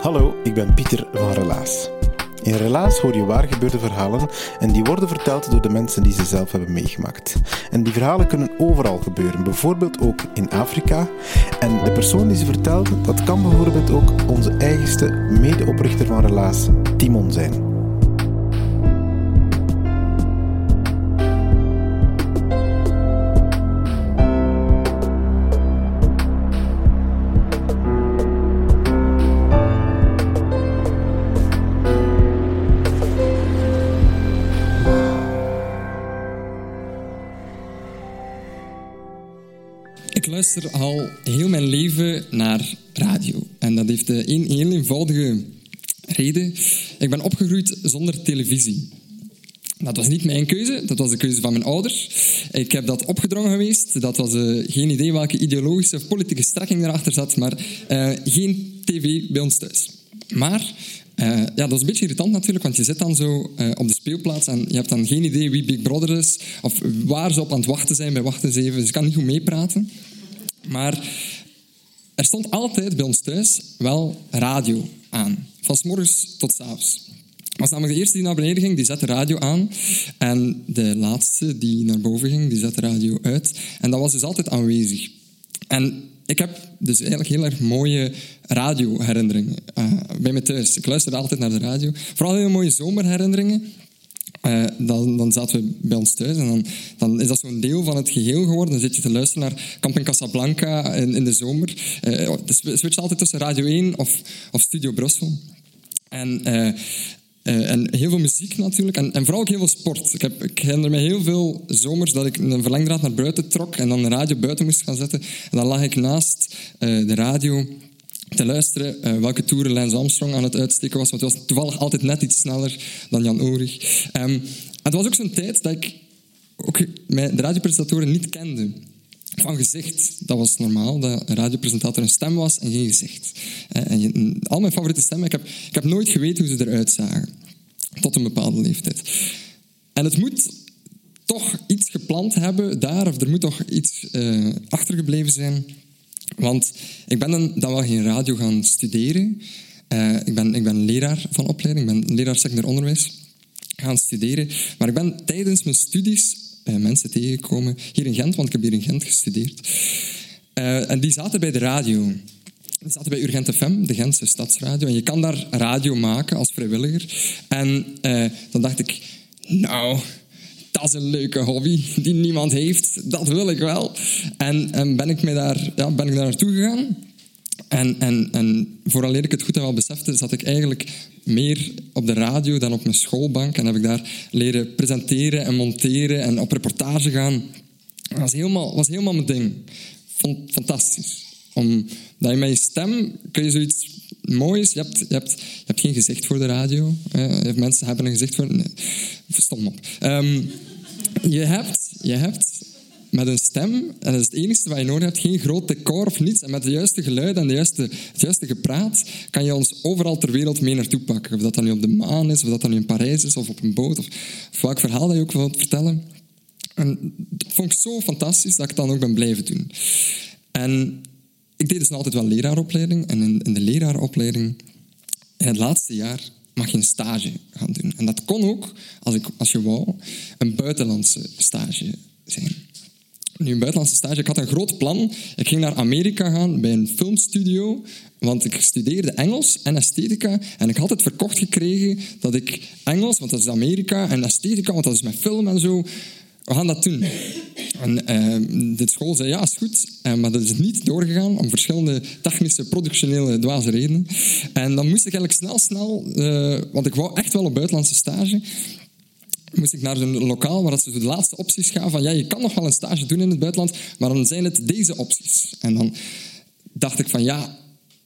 Hallo, ik ben Pieter van Relaas. In Relaas hoor je waar gebeurde verhalen en die worden verteld door de mensen die ze zelf hebben meegemaakt. En die verhalen kunnen overal gebeuren, bijvoorbeeld ook in Afrika. En de persoon die ze vertelt, dat kan bijvoorbeeld ook onze eigenste medeoprichter van Relaas, Timon zijn. Ik luister al heel mijn leven naar radio. En dat heeft een heel eenvoudige reden. Ik ben opgegroeid zonder televisie. Dat was niet mijn keuze, dat was de keuze van mijn ouders. Ik heb dat opgedrongen geweest. Dat was uh, geen idee welke ideologische of politieke strekking erachter zat, maar uh, geen tv bij ons thuis. Maar ja, dat is een beetje irritant natuurlijk, want je zit dan zo op de speelplaats en je hebt dan geen idee wie Big Brother is of waar ze op aan het wachten zijn bij Wachten 7. Dus kan niet goed meepraten. Maar er stond altijd bij ons thuis wel radio aan. Van s morgens tot s avonds. was namelijk de eerste die naar beneden ging, die zette radio aan. En de laatste die naar boven ging, die zette radio uit. En dat was dus altijd aanwezig. En ik heb dus eigenlijk heel erg mooie radioherinneringen uh, bij me thuis. Ik luisterde altijd naar de radio. Vooral heel mooie zomerherinneringen. Uh, dan, dan zaten we bij ons thuis en dan, dan is dat zo'n deel van het geheel geworden. Dan zit je te luisteren naar Camping Casablanca in, in de zomer. Uh, dus we switchen altijd tussen Radio 1 of, of Studio Brussel. En, uh, en heel veel muziek natuurlijk. En, en, vooral ook heel veel sport. Ik, heb, ik herinner me heel veel zomers dat ik een verlengdraad naar buiten trok en dan de radio buiten moest gaan zetten. En dan lag ik naast de radio te luisteren uh, welke toeren Lance Armstrong aan het uitsteken was. Want hij was toevallig altijd net iets sneller dan Jan Ulrich. Um, het was ook zo'n tijd dat ik ook de radiopresentatoren niet kende. Van gezicht, dat was normaal, dat een radiopresentator een stem was en geen gezicht. En je, al mijn favoriete stemmen, ik heb, ik heb nooit geweten hoe ze eruit zagen. Tot een bepaalde leeftijd. En het moet toch iets gepland hebben daar, of er moet toch iets uh, achtergebleven zijn want ik ben dan, dan wel geen radio gaan studeren. Uh, ik, ben, ik ben leraar van opleiding, ik ben leraar secundair onderwijs gaan studeren. Maar ik ben tijdens mijn studies uh, mensen tegengekomen, hier in Gent, want ik heb hier in Gent gestudeerd. Uh, en die zaten bij de radio. Die zaten bij Urgent FM, de Gentse stadsradio. En je kan daar radio maken als vrijwilliger. En dan dacht ik, nou, dat is een leuke hobby die niemand heeft. Dat wil ik wel. En, en ben, ik me daar, ja, ben ik daar naartoe gegaan. En, en, en vooraleer ik het goed en wel besefte, zat ik eigenlijk meer op de radio dan op mijn schoolbank. En heb ik daar leren presenteren en monteren en op reportage gaan. Dat was helemaal, was helemaal mijn ding. Vond fantastisch. Omdat je met je stem kun je zoiets moois... Je hebt, je hebt, je hebt geen gezicht voor de radio. Mensen hebben een gezicht voor... Nee, stom op. Um, je hebt, je hebt met een stem, en dat is het enige wat je nodig hebt, geen groot decor of niets. En met de juiste geluiden en de juiste, het juiste gepraat kan je ons overal ter wereld mee naartoe pakken. Of dat dan nu op de maan is, of dat dan nu in Parijs is, of op een boot, of, of welk verhaal dat je ook wilt vertellen. En dat vond ik zo fantastisch dat ik dan ook ben blijven doen. En ik deed dus altijd wel leraaropleiding. En in, in de leraaropleiding, in het laatste jaar, mag je een stage gaan doen. En dat kon ook, als, ik, als je wou, een buitenlandse stage zijn. Nu, een buitenlandse stage. Ik had een groot plan. Ik ging naar Amerika gaan bij een filmstudio, want ik studeerde Engels en esthetica. En ik had het verkocht gekregen dat ik Engels, want dat is Amerika, en esthetica, want dat is met film en zo, we gaan dat doen. En de school zei, ja, is goed. Uh, maar dat is niet doorgegaan om verschillende technische, productionele, dwaze redenen. En dan moest ik eigenlijk snel, snel... Uh, want ik wou echt wel een buitenlandse stage. moest ik naar zo'n lokaal waar ze de laatste opties gaan van ja, je kan nog wel een stage doen in het buitenland, maar dan zijn het deze opties. En dan dacht ik van ja,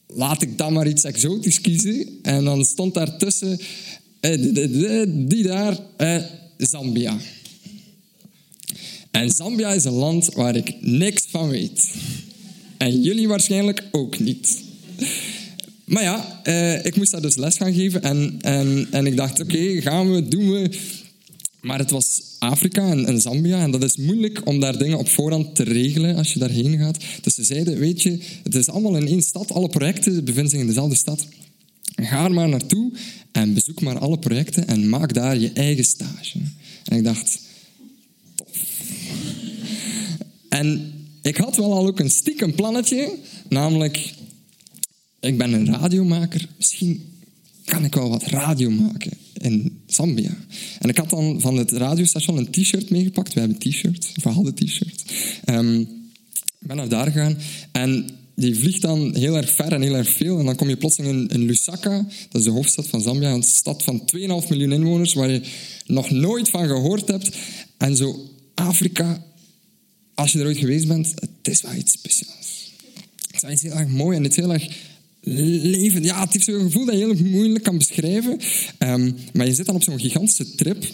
laat ik dan maar iets exotisch kiezen. En dan stond daar tussen eh, die daar, eh, Zambia. En Zambia is een land waar ik niks van weet. En jullie waarschijnlijk ook niet. Maar ja, eh, ik moest daar dus les gaan geven. En, en, en ik dacht, oké, gaan we, doen we. Maar het was Afrika en, Zambia. En dat is moeilijk om daar dingen op voorhand te regelen als je daarheen gaat. Dus ze zeiden, weet je, het is allemaal in één stad. Alle projecten bevinden zich in dezelfde stad. Ga er maar naartoe en bezoek maar alle projecten en maak daar je eigen stage. En ik dacht, tof. En ik had wel al ook een stiekem plannetje, namelijk, ik ben een radiomaker, misschien kan ik wel wat radio maken in Zambia. En ik had dan van het radiostation een t-shirt meegepakt. We hebben t-shirts, of we t-shirts. Um, ik ben naar daar gegaan en die vliegt dan heel erg ver en heel erg veel. En dan kom je plotseling in, in Lusaka, dat is de hoofdstad van Zambia, een stad van 2,5 miljoen inwoners, waar je nog nooit van gehoord hebt. En zo Afrika, als je er ooit geweest bent, het is wel iets speciaals. Het is iets heel erg mooi en het is heel erg leven. Ja, het heeft zo'n gevoel dat je heel moeilijk kan beschrijven. Um, maar je zit dan op zo'n gigantische trip.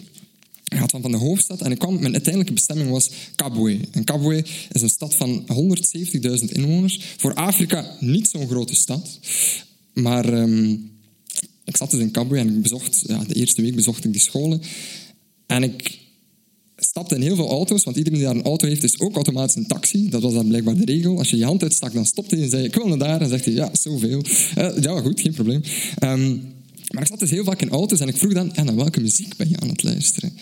Gaat van, van de hoofdstad en ik kwam, mijn uiteindelijke bestemming was Kabwe. En Kabwe is een stad van 170.000 inwoners. Voor Afrika niet zo'n grote stad. Maar um, ik zat dus in Kabwe en ik bezocht, ja, de eerste week bezocht ik die scholen. En ik stapte in heel veel auto's, want iedereen die daar een auto heeft, is ook automatisch een taxi. Dat was dan blijkbaar de regel. Als je je hand uitstak, dan stopte hij en zei ik wil naar daar. En zegt hij, ja, zoveel. Uh, ja, goed, geen probleem. Um, maar ik zat dus heel vaak in auto's en ik vroeg dan, en naar welke muziek ben je aan het luisteren?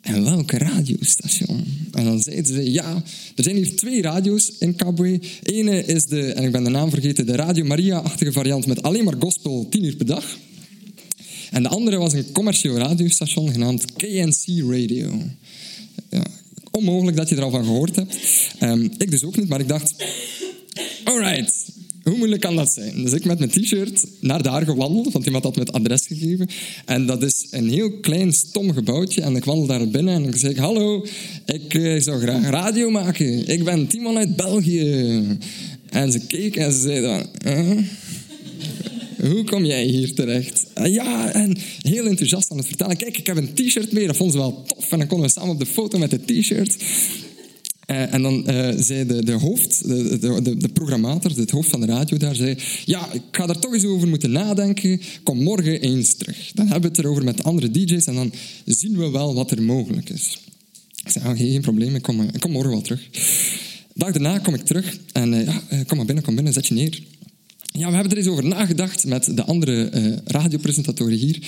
En welke radiostation? En dan zeiden ze, ja, er zijn hier twee radio's in Kabwe. Ene is de, en ik ben de naam vergeten, de Radio Maria-achtige variant met alleen maar gospel tien uur per dag. En de andere was een commercieel radiostation genaamd KNC Radio. Onmogelijk dat je er al van gehoord hebt. Um, ik dus ook niet, maar ik dacht... Alright, hoe moeilijk kan dat zijn? Dus ik met mijn t-shirt naar daar gewandeld, want iemand had me het adres gegeven. En dat is een heel klein, stom gebouwtje. En ik wandel daar binnen en ik zeg, hallo, ik uh, zou graag radio maken. Ik ben Timon uit België. En ze keek en ze zei dan... Hoe kom jij hier terecht? ja, en heel enthousiast aan het vertellen. Kijk, ik heb een t-shirt mee, dat vonden ze wel tof. En dan konden we samen op de foto met het t-shirt. Uh, en dan uh, zei de, de hoofd, de, de, de, programmator, het hoofd van de radio daar, zei... Ja, ik ga daar toch eens over moeten nadenken. Kom morgen eens terug. Dan hebben we het erover met andere DJ's en dan zien we wel wat er mogelijk is. Ik zei, oh, geen probleem, ik kom, ik kom morgen wel terug. Dag daarna kom ik terug en ja, kom maar binnen, kom binnen, zet je neer. Ja, we hebben er eens over nagedacht met de andere radiopresentatoren hier.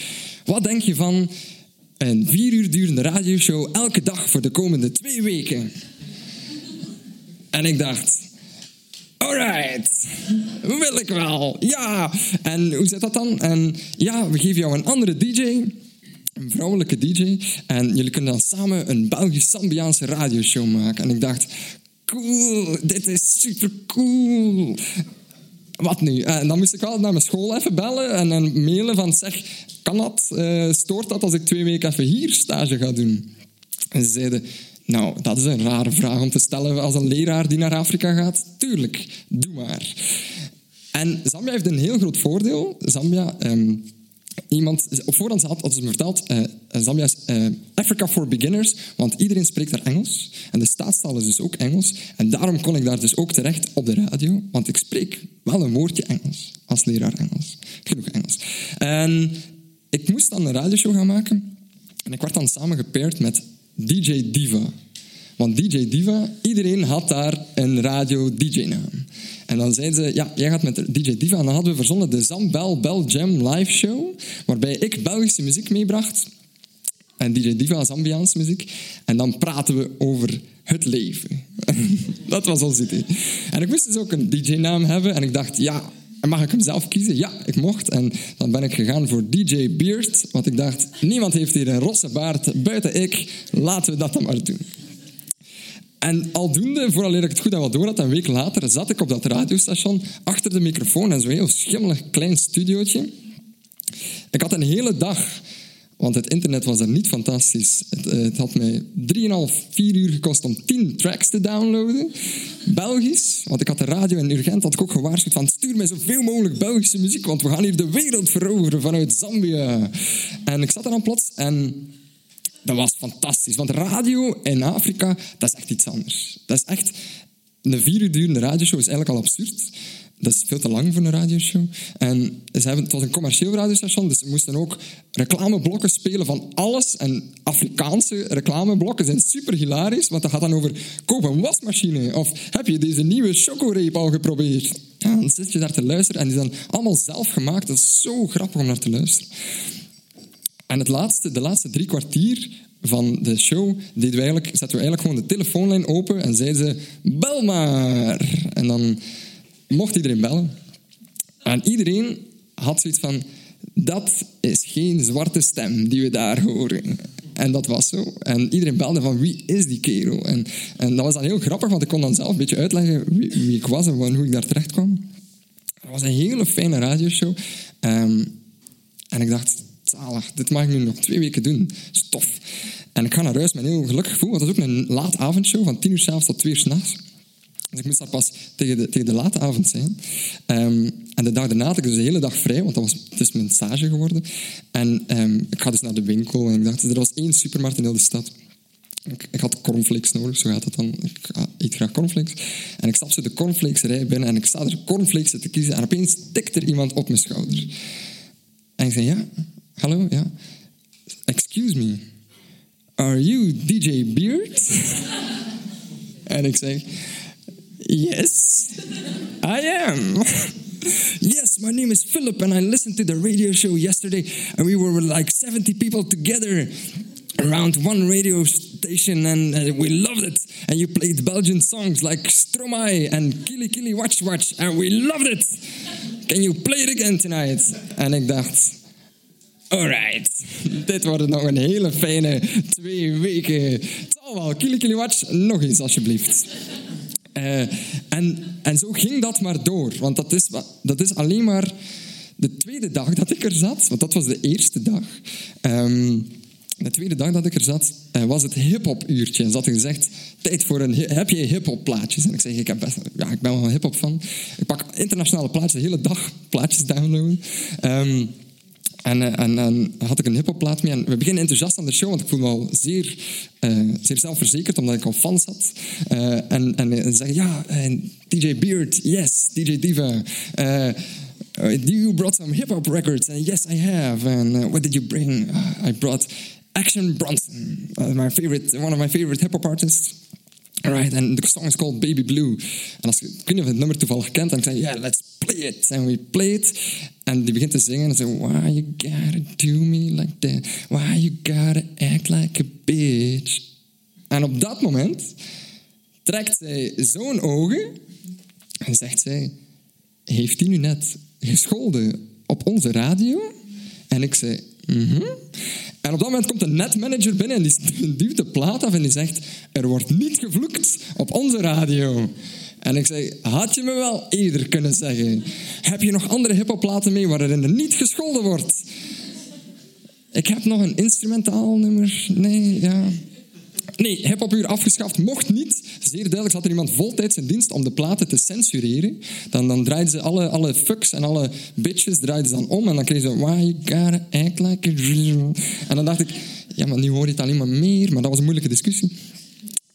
Wat denk je van een vier uur durende radioshow elke dag voor de komende twee weken? En ik dacht, alright, wil ik wel, ja. En hoe zit dat dan? En ja, we geven jou een andere DJ, een vrouwelijke DJ. En jullie kunnen dan samen een Belgisch-Zambiaanse radioshow maken. En ik dacht, cool, dit is super cool. Wat nu? En dan moest ik wel naar mijn school even bellen en mailen van zeg, kan dat? Uh, stoort dat als ik twee weken even hier stage ga doen? En ze zeiden, nou, dat is een rare vraag om te stellen als een leraar die naar Afrika gaat. Tuurlijk, doe maar. En Zambia heeft een heel groot voordeel. Zambia, um, iemand op voorhand had, ze me verteld, uh, Zambia is uh, Africa for beginners, want iedereen spreekt daar Engels. En de staatstaal is dus ook Engels. En daarom kon ik daar dus ook terecht op de radio, want ik spreek wel een woordje Engels, als leraar Engels. Genoeg Engels. En ik moest dan een radioshow gaan maken. En ik werd dan samen gepeerd met DJ Diva. Want DJ Diva, iedereen had daar een radio-DJ-naam. En dan zeiden ze, ja, jij gaat met DJ Diva. En dan hadden we verzonnen de Zambel Bell Jam live show, waarbij ik Belgische muziek meebracht. En DJ Diva Zambiaanse muziek. En dan praten we over het leven. dat was ons idee. En ik moest dus ook een DJ-naam hebben. En ik dacht, ja, mag ik hem zelf kiezen? Ja, ik mocht. En dan ben ik gegaan voor DJ Beard. Want ik dacht, niemand heeft hier een rosse baard buiten ik. Laten we dat dan maar doen. En aldoende, vooral ik het goed en wat door had, een week later zat ik op dat radiostation achter de microfoon en zo'n heel schimmelig klein studiootje. Ik had een hele dag Want het internet was er niet fantastisch. Het, eh, het had mij 3,5, 4 uur gekost om 10 tracks te downloaden. Belgisch. Want ik had de radio in Urgent had ik ook gewaarschuwd van stuur mij zoveel mogelijk Belgische muziek, want we gaan hier de wereld veroveren vanuit Zambia. En ik zat er dan plots en dat was fantastisch. Want radio in Afrika, dat is echt iets anders. Dat is echt... Een vier uur durende radioshow is eigenlijk al absurd. Dat is veel te lang voor een radioshow. En ze hebben, het was een commercieel radiostation, dus ze moesten ook reclameblokken spelen van alles. En Afrikaanse reclameblokken zijn super hilarisch, want dat gaat dan over koop een wasmachine. Of heb je deze nieuwe chocoreep al geprobeerd? Ja, dan zit je daar te luisteren en die zijn allemaal zelf gemaakt. Dat is zo grappig om naar te luisteren. En het laatste, de laatste drie kwartier van de show deden we eigenlijk, zetten we eigenlijk gewoon de telefoonlijn open en zeiden ze, bel maar. En dan mocht iedereen bellen. En iedereen had zoiets van, dat is geen zwarte stem die we daar horen. En dat was zo. En iedereen belde van, wie is die kerel? En, en dat was dan heel grappig, want ik kon dan zelf een beetje uitleggen wie, ik was en hoe ik daar terecht kwam. Het was een hele fijne radioshow. Um, en ik dacht, zalig, dit mag ik nu nog twee weken doen. Stof. En ik ga naar huis met een heel gelukkig gevoel, dat is ook een laat avondshow, van tien uur s'avonds tot twee uur s'nachts. Dus ik moest daar pas tegen de, tegen de late avond zijn. Um, en de dag daarna had ik dus de hele dag vrij, want dat was, het is mijn stage geworden. En um, ik ga dus naar de winkel en ik dacht, er was één supermarkt in heel de stad. Ik, ik, had cornflakes nodig, zo gaat dat dan. Ik eet graag cornflakes. En ik stap zo de cornflakesrij binnen en ik sta er cornflakes te kiezen. En opeens tikt er iemand op mijn schouder. En ik zei, ja, hallo, yeah. Excuse me, are you DJ Beard? ik zeg, Yes, I am. yes, my name is Philip, and I listened to the radio show yesterday, and we were like 70 people together around one radio station, and uh, we loved it. And you played Belgian songs like Stromae and Kili Kili Watch Watch, and we loved it. Can you play it again tonight? En ik dacht, alright, dit wordt nog een hele fijne twee weken. Zal wel, Kili nog eens alsjeblieft. Uh, en, en zo ging dat maar door. Want dat is, dat is alleen maar de tweede dag dat ik er zat. Want dat was de eerste dag. Um, de tweede dag dat ik er zat, uh, was het hip-hop uurtje. En ze gezegd: tijd voor een. Heb je hip-hop plaatjes? En ik zeg: ik, heb best, ja, ik ben wel een hip-hop fan. Ik pak internationale plaatjes, de hele dag plaatjes downloaden. Um, en, eh, en, en, had ik een hiphopplaat mee. En we beginnen enthousiast aan de show, want ik voel me al zeer, uh, zeer zelfverzekerd, omdat ik al fans had. Uh, en, en zeggen, ja, DJ Beard, yes, DJ Diva. you brought some hip-hop records. And yes, I have. And what did you bring? I brought Action Bronson, my favorite, one of my favorite hip-hop artists. Right, and the song is called Baby Blue. En als, ik weet niet of het nummer toevallig kent, dan zeg je, yeah, let's play it. En we play it. En die begint te zingen en zegt, why you gotta do me like that? Why you gotta act like a bitch? En op dat moment trekt zij zo'n ogen en zegt zij, heeft hij nu net gescholden op onze radio? En ik zei, mhm. En op dat moment komt een netmanager binnen en die duwt de plaat af en die zegt: Er wordt niet gevloekt op onze radio. En ik zeg: Had je me wel eerder kunnen zeggen? Heb je nog andere hippoplaten mee waarin er niet gescholden wordt? Ik heb nog een instrumentaal nummer. Nee, ja. Nee, hiphopuur afgeschaft mocht niet. Zeer duidelijk zat er iemand voltijds in dienst om de platen te censureren. Dan, dan draaiden ze alle, alle fucks en alle bitches draaiden ze dan om. En dan kregen ze... Why you gotta act like a... En dan dacht ik... Ja, maar nu hoor je het alleen maar meer. Maar dat was een moeilijke discussie.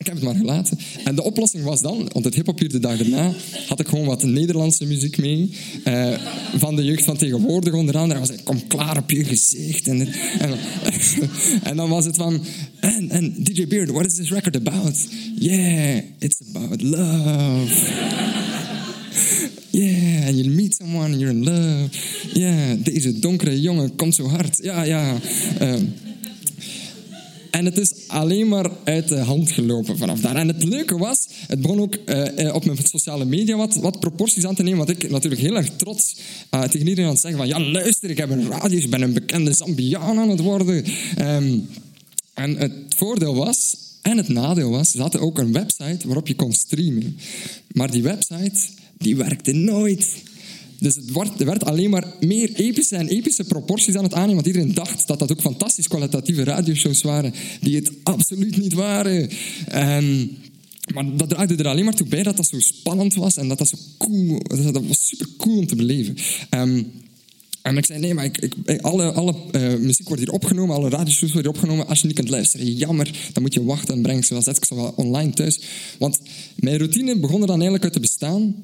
Ik heb het maar gelaten. En de oplossing was dan, want het hiphopuur de dag daarna, had ik gewoon wat Nederlandse muziek mee. Uh, van de jeugd van tegenwoordig onder andere. En was ik, kom klaar op je gezicht. En, en, dan was het van, en, en DJ Beard, what is this record about? Yeah, it's about love. Yeah, and you meet someone you're in love. Yeah, deze donkere jongen komt zo hard. Ja, ja. Uh, en het is alleen maar uit de hand gelopen vanaf daar. En het leuke was, het begon ook uh, op mijn sociale media wat, wat proporties aan te nemen. Want ik natuurlijk heel erg trots uh, tegen iedereen aan het zeggen van... Ja, luister, ik heb een radio, ik ben een bekende Zambiaan aan het worden. Um, en het voordeel was, en het nadeel was, ze hadden ook een website waarop je kon streamen. Maar die website, die werkte nooit. Dus het werd, er werd alleen maar meer epische en epische proporties aan het aannemen, want iedereen dacht dat dat ook fantastisch kwalitatieve radioshows waren, die het absoluut niet waren. En, maar dat draaide er alleen maar toe bij dat dat zo spannend was en dat dat zo cool dat was super cool om te beleven. Um, en ik zei, nee, maar ik, ik, alle, alle uh, muziek wordt hier opgenomen, alle radioshows worden hier opgenomen. Als je niet kunt luisteren, jammer, dan moet je wachten en ik zo wel online thuis. Want mijn routine begon er dan eigenlijk uit te bestaan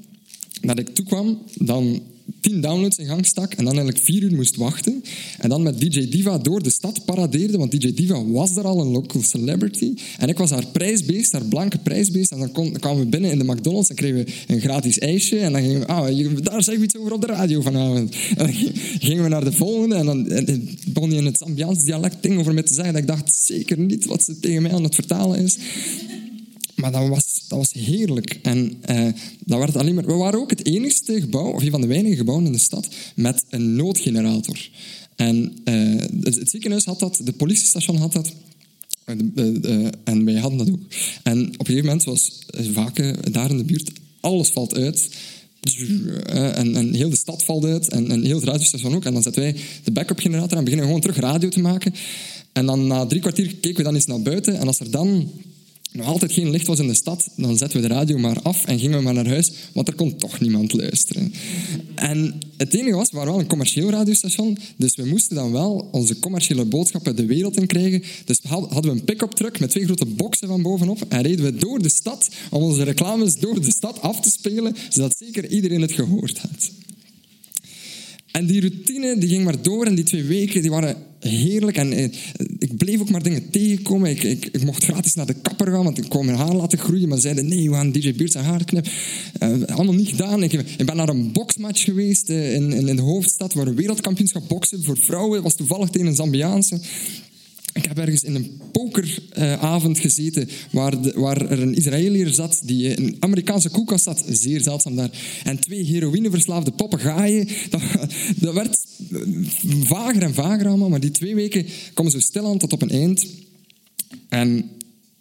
dat ik toekwam, dan 10 downloads in gang stak en dan eigenlijk vier uur moest wachten. En dan met DJ Diva door de stad paradeerde, want DJ Diva was daar al een local celebrity. En ik was haar prijsbeest, haar blanke prijsbeest. En dan, kwamen we binnen in de McDonald's en kregen we een gratis ijsje. En dan gingen we, ah, daar zeggen we iets over op de radio vanavond. En dan gingen we naar de volgende en dan begon hij in het Zambiaans dialect ding over me te zeggen. Dat ik dacht zeker niet wat ze tegen mij aan het vertalen is. Maar dat was, dat was heerlijk. En uh, dat werd alleen maar, we waren ook het enigste gebouw, of een van de weinige gebouwen in de stad, met een noodgenerator. En uh, het, ziekenhuis had dat, de politiestation had dat. Uh, en wij hadden dat ook. En op een gegeven moment was vaak daar in de buurt, alles valt uit. En, en, heel de stad valt uit en, en heel het radiostation ook. En dan zetten wij de backup generator en beginnen gewoon terug radio te maken. En dan na drie kwartier keken we dan eens naar buiten. En als er dan nog altijd geen licht was in de stad, dan zetten we de radio maar af en gingen we maar naar huis, want er kon toch niemand luisteren. En het enige was, we waren wel een commercieel radiostation, dus we moesten dan wel onze commerciële boodschappen de wereld in krijgen. Dus hadden we een pick-up truck met twee grote boxen van bovenop en reden we door de stad om onze reclames door de stad af te spelen, zodat zeker iedereen het gehoord had. En die routine die ging maar door en die twee weken die waren heerlijk. En eh, ik bleef ook maar dingen tegenkomen. Ik, ik, ik, mocht gratis naar de kapper gaan, want ik kon mijn haar laten groeien. Maar zeiden, nee, we gaan DJ Beard zijn haar knippen. Uh, allemaal niet gedaan. Ik, ben naar een boksmatch geweest uh, in, in, in, de hoofdstad, waar een wereldkampioenschap boksen voor vrouwen. Dat was toevallig tegen een Zambiaanse. Ik heb ergens in een pokeravond gezeten waar, waar er een Israëliër zat die in een Amerikaanse koelkast zat, zeer zeldzaam daar, en twee heroïneverslaafde papegaaien. Dat, dat werd vager en vager allemaal, maar die twee weken komen zo stilaan tot op een eind. En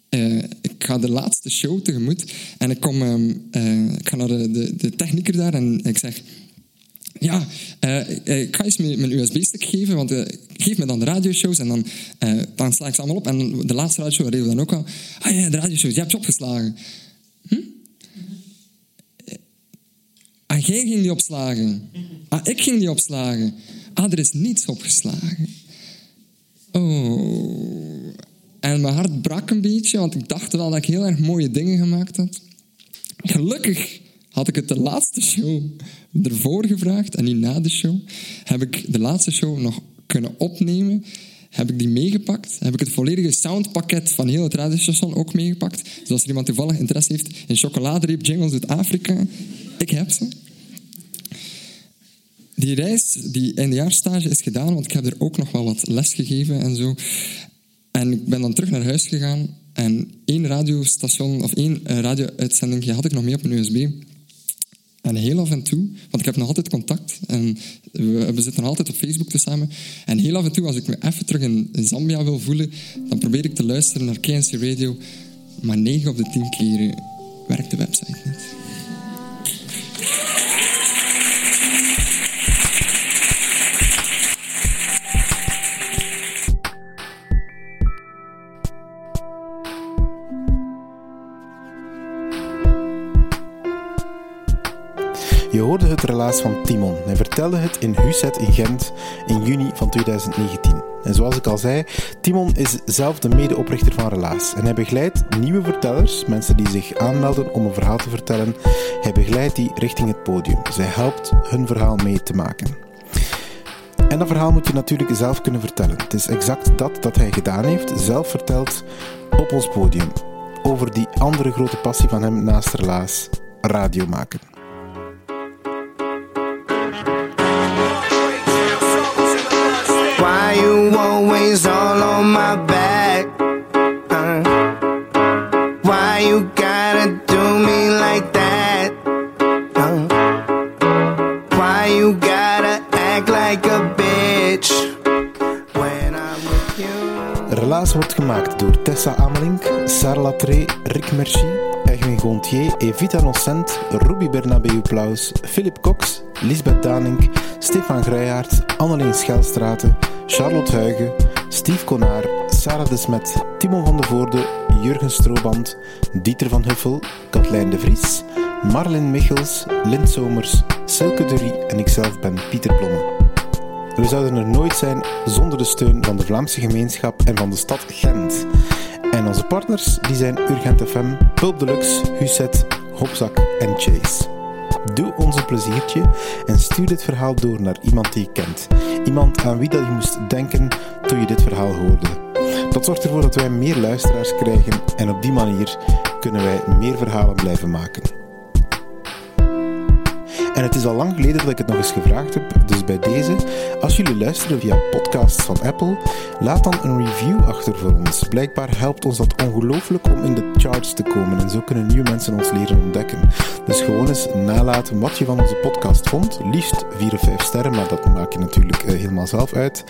uh, ik ga de laatste show tegemoet en ik, kom, uh, ik ga naar de, de, de technieker daar en ik zeg ja, uh, ik ga eens mijn, USB-stick geven, want uh, geef me dan de radioshows en dan, dan sla ik ze allemaal op. En de laatste radioshow reden we dan ook al. Ah ja, de radioshows, je hebt je opgeslagen. Hm? Ah, jij ging die opslagen. Ah, ik ging die opslagen. Ah, er is niets opgeslagen. Oh. En mijn hart brak een beetje, want ik dacht wel dat ik heel erg mooie dingen gemaakt had. Gelukkig had ik het de laatste show ervoor gevraagd en niet na de show. Heb ik de laatste show nog kunnen opnemen. Heb ik die meegepakt. Heb ik het volledige soundpakket van heel het radiostation ook meegepakt. Dus als er iemand toevallig interesse heeft in chocoladereep jingles uit Afrika, ik heb ze. Die reis, die eindejaarstage is gedaan, want ik heb er ook nog wel wat les gegeven en zo. En ik ben dan terug naar huis gegaan en één radiostation, of één uh, radio-uitzending had ik nog mee op mijn USB. En heel af en toe, want ik heb nog altijd contact en we, zitten nog altijd op Facebook te samen. En heel af en toe, als ik me even terug in, Zambia wil voelen, dan probeer ik te luisteren naar KNC Radio. Maar 9 op de 10 keren werkt de website niet. Relaas van Timon. Hij vertelde het in Huset in Gent in juni van 2019. En zoals ik al zei, Timon is zelf de medeoprichter van Relaas. En hij begeleidt nieuwe vertellers, mensen die zich aanmelden om een verhaal te vertellen. Hij begeleidt die richting het podium. Zij helpt hun verhaal mee te maken. En dat verhaal moet je natuurlijk zelf kunnen vertellen. Het is exact dat dat hij gedaan heeft, zelf verteld op ons podium. Over die andere grote passie van hem naast Relaas, radio maken. You always all on my back? Uh, why you gotta do me like that? Uh, why you gotta act like a bitch? When I'm with you. Relaas wordt gemaakt door Tessa Amelink, Sarah Latré, Rick Merci, Egwin Gontier, Evita Nocent, Ruby Bernabeu Plaus, Philip Cox Lisbeth Danink, Stefan Gruijaert, Anneleen Schelstraten, Charlotte Huigen, Steve Konaar, Sarah de Smet, Timon van de Voorde, Jurgen Strooband, Dieter van Huffel, Katlijn de Vries, Marlin Michels, Lint Somers, Silke de Rie en ikzelf ben Pieter Blomme. We zouden er nooit zijn zonder de steun van de Vlaamse gemeenschap en van de stad Gent. En onze partners die zijn Urgent FM, Pulp Deluxe, Huset, Hopzak en Chase. Doe ons een pleziertje en stuur dit verhaal door naar iemand die je kent. Iemand aan wie dat je moest denken toen je dit verhaal hoorde. Dat zorgt ervoor dat wij meer luisteraars krijgen en op die manier kunnen wij meer verhalen blijven maken. En het is al lang geleden dat ik het nog eens gevraagd heb, dus bij deze, als jullie luisteren via podcasts van Apple, laat dan een review achter voor ons. Blijkbaar helpt ons dat ongelooflijk om in de charts te komen en zo kunnen nieuwe mensen ons leren ontdekken. Dus gewoon eens nalaten wat je van onze podcast vond, liefst 4 of 5 sterren, maar dat maak je natuurlijk eh, helemaal zelf uit.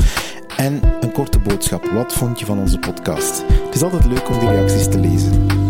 En een korte boodschap, wat vond je van onze podcast? Het is altijd leuk om die reacties te lezen.